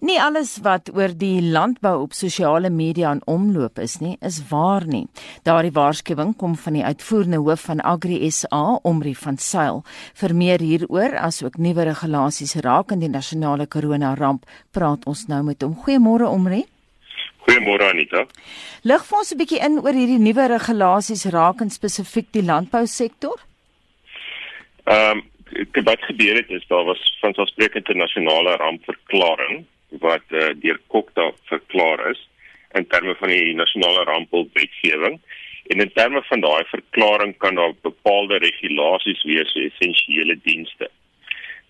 Nie alles wat oor die landbou op sosiale media in omloop is nie, is waar nie. Daardie waarskuwing kom van die uitvoerende hoof van Agri SA, Omri van Sail. Vir meer hieroor, asook nuwe regulasies rakende die nasionale korona ramp, praat ons nou met hom. Goeiemôre Omri. Goeiemôre Anita. Lig vir ons 'n bietjie in oor hierdie nuwe regulasies rakende spesifiek die landbousektor. Ehm um, wat gebeur het is daar was van so 'n spreek internasionale rampverklaring wat uh, deur Kokta verklaar is in terme van die nasionale rampwetgewing en in terme van daai verklaring kan daar bepaalde regulasies wees vir essensiële dienste.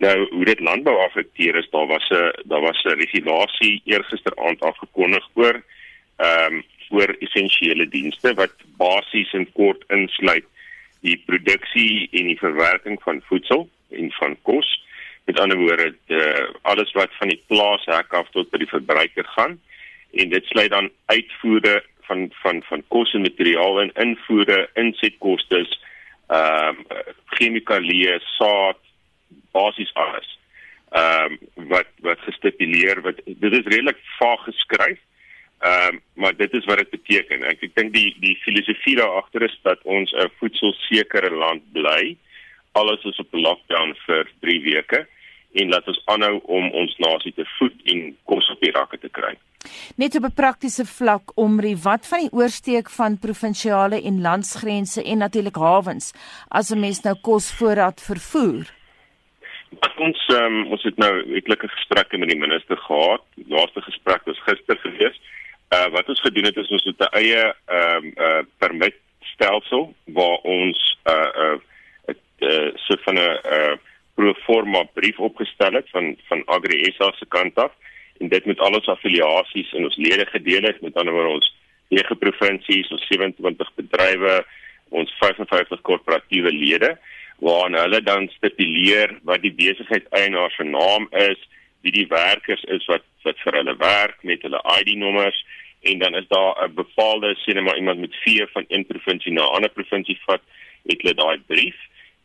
Nou hoe dit landbou afekteer is, daar was 'n daar was 'n regulasie eergisteraand afgekondig oor ehm um, oor essensiële dienste wat basies in kort insluit die produksie en die verwerking van voedsel en van kos Met ander woorde, uh, alles wat van die plaashek af tot by die verbruiker gaan en dit sluit dan uitvoere van van van kos en materiaal en invoere, insetkoste, ehm uh, chemikalieë, saad, basies alles. Ehm um, wat wat gestipuleer wat dit is redelik vaag geskryf. Ehm um, maar dit is wat dit beteken. Ek ek dink die die filosofie daar agter is dat ons 'n voedselsekere land bly. Alles is op lockdown vir 3 weke en laat ons aanhou om ons nasie te voed en kos op die rakke te kry. Net op 'n praktiese vlak omrie wat van die oorsteek van provinsiale en landsgrense en natuurlik hawens as 'n mens nou kos voorraad vervoer. Wat ons um, ons het nou etlike gesprekke met die minister gehad. Die laaste gesprek was gister gewees. Uh wat ons gedoen het is ons het 'n eie ehm um, uh permit stelsel waar ons uh uh uh, so van 'n uh pro forma brief opgestel het van van Agri SA se kant af. En dit met al ons affiliasies en ons lede gedeel het. Met ander woorde ons nege provinsies ons 27 bedrywe ons 55 korporatiewe lede waarin hulle dan stipuleer wat die besigheid eienaar se naam is wie die werkers is wat wat vir hulle werk met hulle ID nommers. En dan is daar 'n bepaalde sien maar iemand met vier van een provinsie na 'n ander provinsie vat het hulle daai brief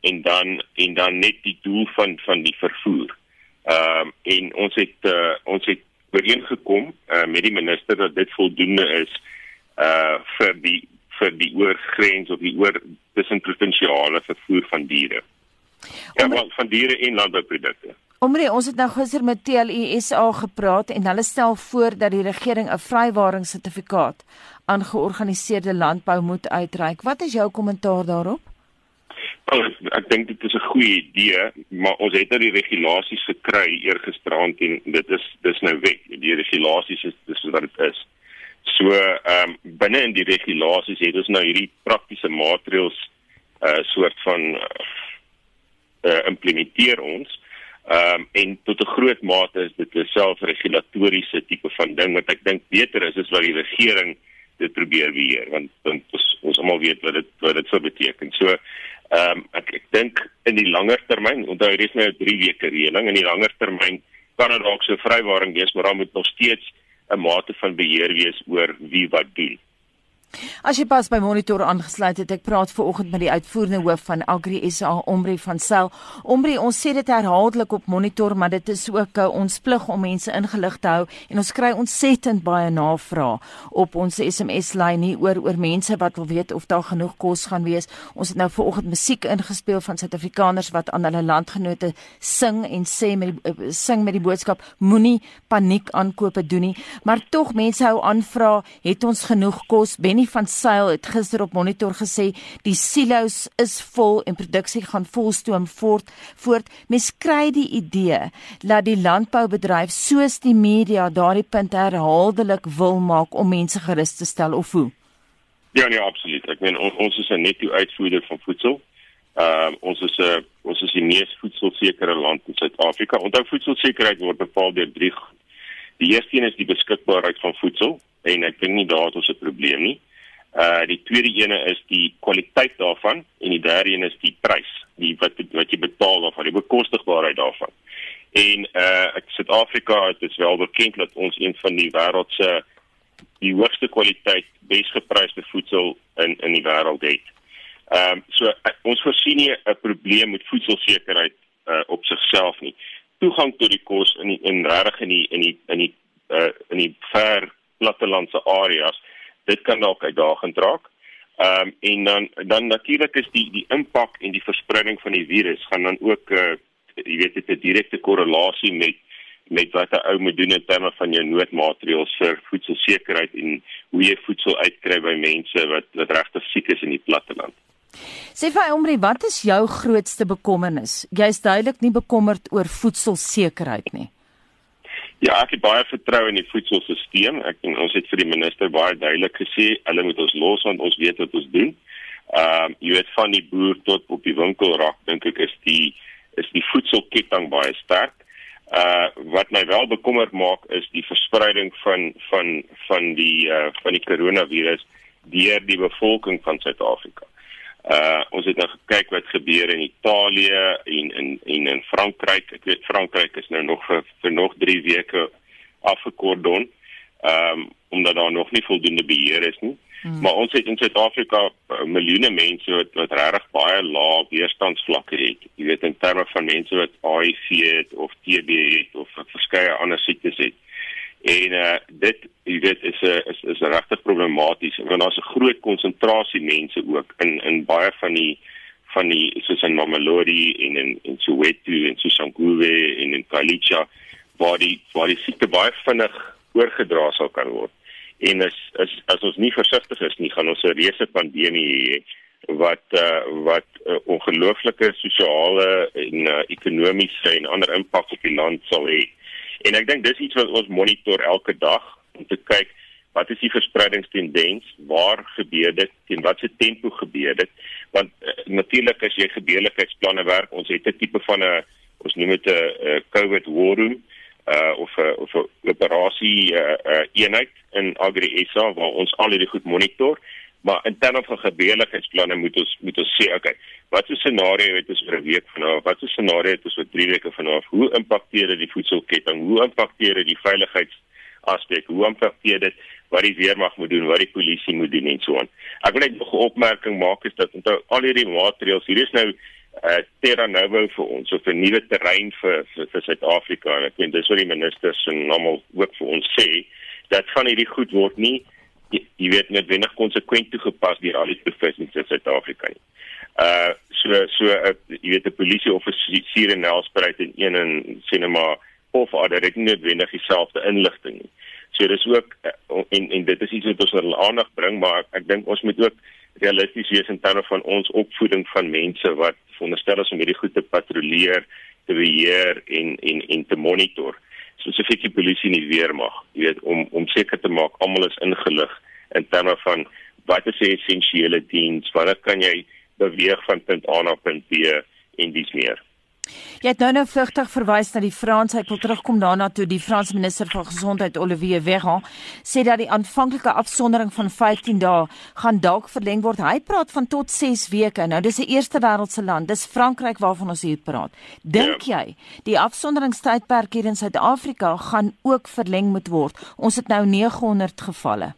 en dan en dan net die doel van van die vervoer. Ehm uh, en ons het uh, ons het ooreengekom uh, met die minister dat dit voldoende is uh vir die vir die oorgrens of die oor tussen provinsiale vervoer van diere. Ja, Omre, van diere en landbouprodukte. Omre, ons het nou gister met TLISA gepraat en hulle stel voor dat die regering 'n vrywaringssertifikaat aan georganiseerde landbou moet uitreik. Wat is jou kommentaar daarop? Wel, ek, ek dink dit is 'n goeie idee, maar ons het nou die regulasies gekry eergisterand en dit is dis nou weg. Die regulasies is dis wat dit is. So, ehm um, binne in die regulasies het ons nou hierdie praktiese maatreëls uh soort van uh implementeer ons. Ehm um, en tot 'n groot mate is dit 'n selfregulatoriese tipe van ding wat ek dink beter is as wat die regering dit probeer beheer want want ons ons almal weet wat dit wat dit sou beteken. So Ehm um, ek ek dink in die langer termyn, onthou hier is nou 'n 3 weke reëling, in die langer termyn kan dit dalk so vrywaring wees, maar daar moet nog steeds 'n mate van beheer wees oor wie wat doen. As jy pas by monitor aangesluit het, ek praat ver oggend met die uitvoerende hoof van Agri SA Omri van Sel. Omri, ons sê dit herhaaldelik op monitor, maar dit is ook uh, ons plig om mense ingelig te hou en ons kry ontsettend baie navrae op ons SMS lyn hier oor oor mense wat wil weet of daar genoeg kos gaan wees. Ons het nou ver oggend musiek ingespeel van Suid-Afrikaners wat aan hulle landgenote sing en sê met die uh, sing met die boodskap moenie paniek aankope doen nie, maar tog mense hou aanvra, het ons genoeg kos? Benny Annie van Sail het gister op monitor gesê die silo's is vol en produksie gaan volstoom voort voort. Mens kry die idee dat die landboubedryf soos die media daardie punt herhaaldelik wil maak om mense gerus te stel of hoe? Ja nee, absoluut. Ek meen on, ons is 'n netto uitvoerder van voedsel. Ehm uh, ons is 'n ons is die mees voedselsekere land in Suid-Afrika. Onthou voedselsekerheid word bepaal deur drie Die eerste een is die beskikbaarheid van voedsel en ek dink nie daar het ons 'n probleem nie. Uh die tweede ene is die kwaliteit daarvan en die derde een is die prys, die wat wat jy betaal daarvoor, die bekostigbaarheid daarvan. En uh ek Suid-Afrika het dit wel bekend dat ons een van die wêreld se die hoogste kwaliteit besgepryste voedsel in in die wêreld het. Ehm um, so uh, ons voorsien nie 'n probleem met voedselsekerheid uh op sigself nie. toegang tot die kos in die, in regtig in die in die in die uh, in die ver plattelandse areas dit kan dalk uitdagend raak. Ehm um, en dan dan natuurlik is die die impak en die verspreiding van die virus gaan dan ook uh, jy weet dit 'n direkte korrelasie met met wat 'n ou moet doen in terme van jou noodmaatreëls vir voedselsekerheid en hoe jy voedsel uitkry by mense wat wat regtig siek is in die platteland. Sê vir Omri, wat is jou grootste bekommernis? Jy's duidelik nie bekommerd oor voedselsekerheid nie. Ja, ek het baie vertroue in die voedselstelsel. Ek en ons het vir die minister baie duidelik gesê, hulle moet ons los want ons weet wat ons doen. Ehm uh, jy weet van die boer tot op die winkelrak dink ek is die is die voedselketting baie sterk. Uh wat my wel bekommerd maak is die verspreiding van van van die uh van die koronavirus deur die bevolking van Suid-Afrika. Uh ons het nou gekyk wat gebeur in Italië en in en in Frankryk. Ek weet Frankryk is nou nog vir, vir nog 3 weke afgekordon. Ehm um, omdat daar nog nie voldoende beheer is nie. Hmm. Maar ons het in Suid-Afrika uh, miljoene mense wat wat regtig baie lae weerstandsvlakke het. Jy weet in terme van mense wat HIV het of TB het of verskeie ander siektes het. En uh dit jy weet is 'n is is regtig problematies want daar's 'n groot konsentrasie mense ook in in baie van die van die soos in Mamelodi en in in Soweto en Soshanguve en in Kalicha waar die waar die siekte baie vinnig oorgedra sal kan word. En as as as ons nie versigtig is nie, gaan ons 'n reuse pandemie hê wat uh, wat uh, ongelooflike sosiale en uh, ekonomiese en ander impak op die land sal hê. En ek dink dis iets wat ons monitor elke dag om te kyk wat is die verspreidingstendens, waar gebeur dit en wat se tempo gebeur dit? Want uh, natuurlik as jy gebeurlikheidsplanne werk, ons het 'n tipe van 'n ons noem dit 'n COVID war room uh of 'n of 'n operasie uh, uh eenheid in Agri SA waar ons al hierdie goed monitor maar in terme van gebeurlikheidsplanne moet ons moet ons sê okay wat is 'n scenario het ons vir 'n week vanaf wat is 'n scenario het ons vir 3 weke vanaf hoe impakteer dit die voedselketting? Hoe impakteer dit die veiligheidsaspek hoe impakteer dit wat die weermag moet doen wat die polisie moet doen en so aan? Ek wil net 'n opmerking maak is dat onthou al hierdie maatreëls hier is nou uh, terra nova vir ons of 'n nuwe terrein vir vir, Suid-Afrika. En ek weet dis wat die ministers en normaal ook vir ons sê dat van hierdie goed word nie jy, jy weet net wenig konsekwent toegepas deur al die provinsies in Suid-Afrika nie. Uh so so uh, jy weet 'n polisie offisier in Nelspruit en een in Cinema of ander het nie noodwendig dieselfde inligting nie. So dis ook uh, en en dit is iets wat ons hulle aandag bring maar ek, ek dink ons moet ook realisties wees in terme van ons opvoeding van mense wat veronderstel is om hierdie goed te patrolleer, te beheer en en en te monitor spesifiek die polisie nie weer mag, jy weet, om om seker te maak almal is ingelig in terme van wat is die essensiële diens, wat kan jy beweeg van punt A na punt B en dis meer. Jy het nou nou vlugtig verwys na die Frans. Ek wil terugkom daarna toe die Franse minister van gesondheid Olivier Véran sê dat die aanvanklike afsondering van 15 dae gaan dalk verleng word. Hy praat van tot 6 weke. Nou dis 'n eerste wêreldse land. Dis Frankryk waarvan ons hier praat. Dink ja. jy die afsonderingstydperk hier in Suid-Afrika gaan ook verleng moet word? Ons het nou 900 gevalle.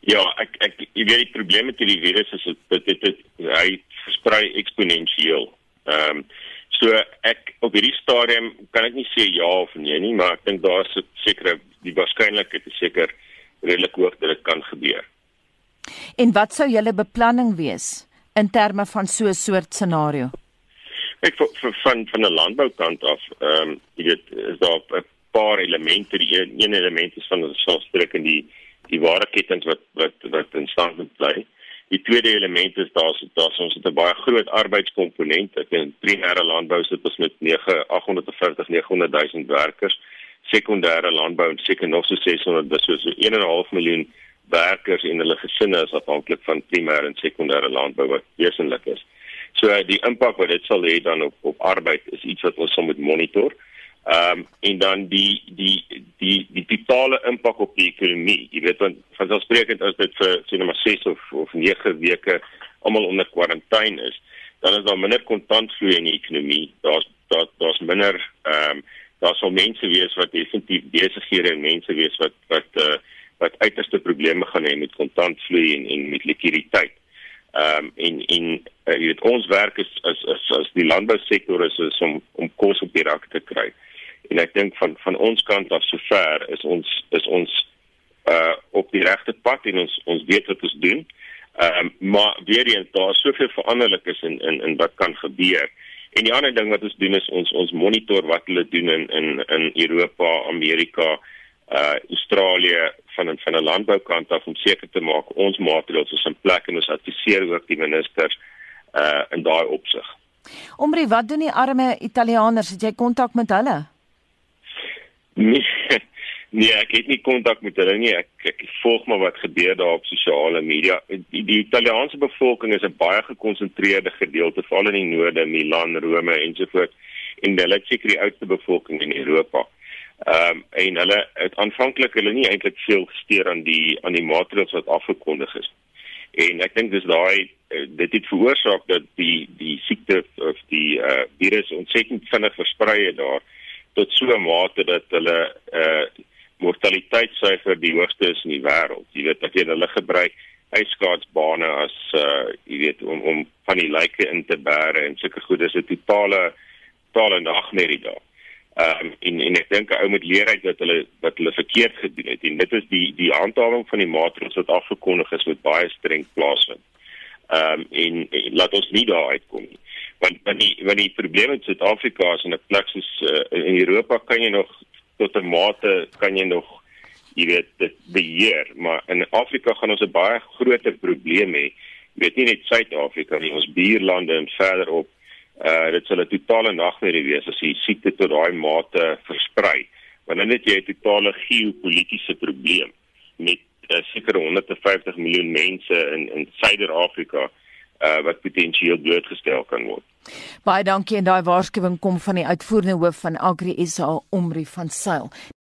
Ja, ek ek jy weet die probleem met hierdie virus is dit dit, dit hy versprei eksponensieel. Ehm um, So ek op hierdie stadium kan ek nie sê ja of nee nie, maar ek dink daar's seker die waarskynlikheid is seker redelik hoog dat dit kan gebeur. En wat sou julle beplanning wees in terme van so 'n soort scenario? Ek vir, vir van van 'n landboukant af, ehm um, jy weet is daar 'n paar elemente, die een, een element is van ons selfstreek in die die ware ketting wat wat wat in stand moet bly. Die tweede element is daar's daar's ons het 'n baie groot arbeidskomponent. Ek in primêre landbou sit ons met 9 850 900 000 werkers. Sekondêre landbou en seker nog so 600 dis so 1.5 miljoen werkers en hulle gesinne is afhanklik van primêre en sekondêre landbou wat wesentlik is. So die impak wat dit sal hê dan op op arbeid is iets wat ons sal moet monitor. Ehm um, en dan die die die die totale impak op die ekonomie. Jy weet want vanselfsprekend as dit vir sien maar 6 of of 9 weke almal onder kwarantyne is, dan is daar minder kontantvloei in die ekonomie. Daar's daar daar's minder ehm um, daar sal mense wees wat definitief besighede en mense wees wat wat uh, wat uiterste probleme gaan hê met kontantvloei en en met likwiditeit. Ehm um, en en uh, jy weet ons werk is is is as die landbousektor is, is om om kos op die rak te kry. En ek dink van van ons kant af sover is ons is ons uh op die regte pad en ons ons weet wat ons doen. Ehm um, maar weer eens daar is soveel veranderlikes in in in wat kan gebeur. En die ander ding wat ons doen is ons ons monitor wat hulle doen in in in Europa, Amerika, uh Australië van 'n van 'n landboukant af om seker te maak ons maatreëls is in plek en ons adviseer ook die ministers uh in daai opsig. Omri, wat doen die arme Italianers? Het jy kontak met hulle? Nee, nee, ek het nie kontak met hulle nie. Ek, ek volg maar wat gebeur daar op sosiale media. Die, die Italiaanse bevolking is 'n baie gekonsentreerde gedeelte, veral in die noorde, Milan, Rome ensovoorts. En hulle is seker die oudste bevolking in Europa. Ehm um, en hulle het aanvanklik hulle nie eintlik veel gesteer aan die aan die maatreëls wat afgekondig is. En ek dink dis daai eh, dit het veroorsaak dat die die siekte of die uh virus ontsettend vinnig versprei het daar tot so 'n mate dat hulle uh mortaliteitssyfer die hoogste is in die wêreld. Jy weet dat jy hulle gebruik ijskaatsbane as uh jy weet om om van die lyke in te bære en sulke goed is 'n totale totale nagmerrie daar. Ehm um, en en ek dink ou moet leer uit dat hulle wat hulle verkeerd gedoen het en dit is die die handhawing van die maatreëls wat afgekondig is met baie streng plaasvind. Ehm um, en, en laat ons nie daar uitkom nie. Want want die want die probleem met Suid-Afrika is in 'n plek soos uh, in Europa kan jy nog tot 'n mate kan jy nog jy weet dit beheer, maar in Afrika gaan ons 'n baie groter probleem hê. Jy weet nie net Suid-Afrika nie, ons buurlande en verderop uh dit sal 'n totale nagmerrie wees as die siekte tot daai mate versprei. Want dan het jy 'n totale geopolitiese probleem met uh, seker 150 miljoen mense in in Suider-Afrika uh wat potensieel blootgestel kan word. Baie dankie en daai waarskuwing kom van die uitvoerende hoof van Agri SA Omri van Sail.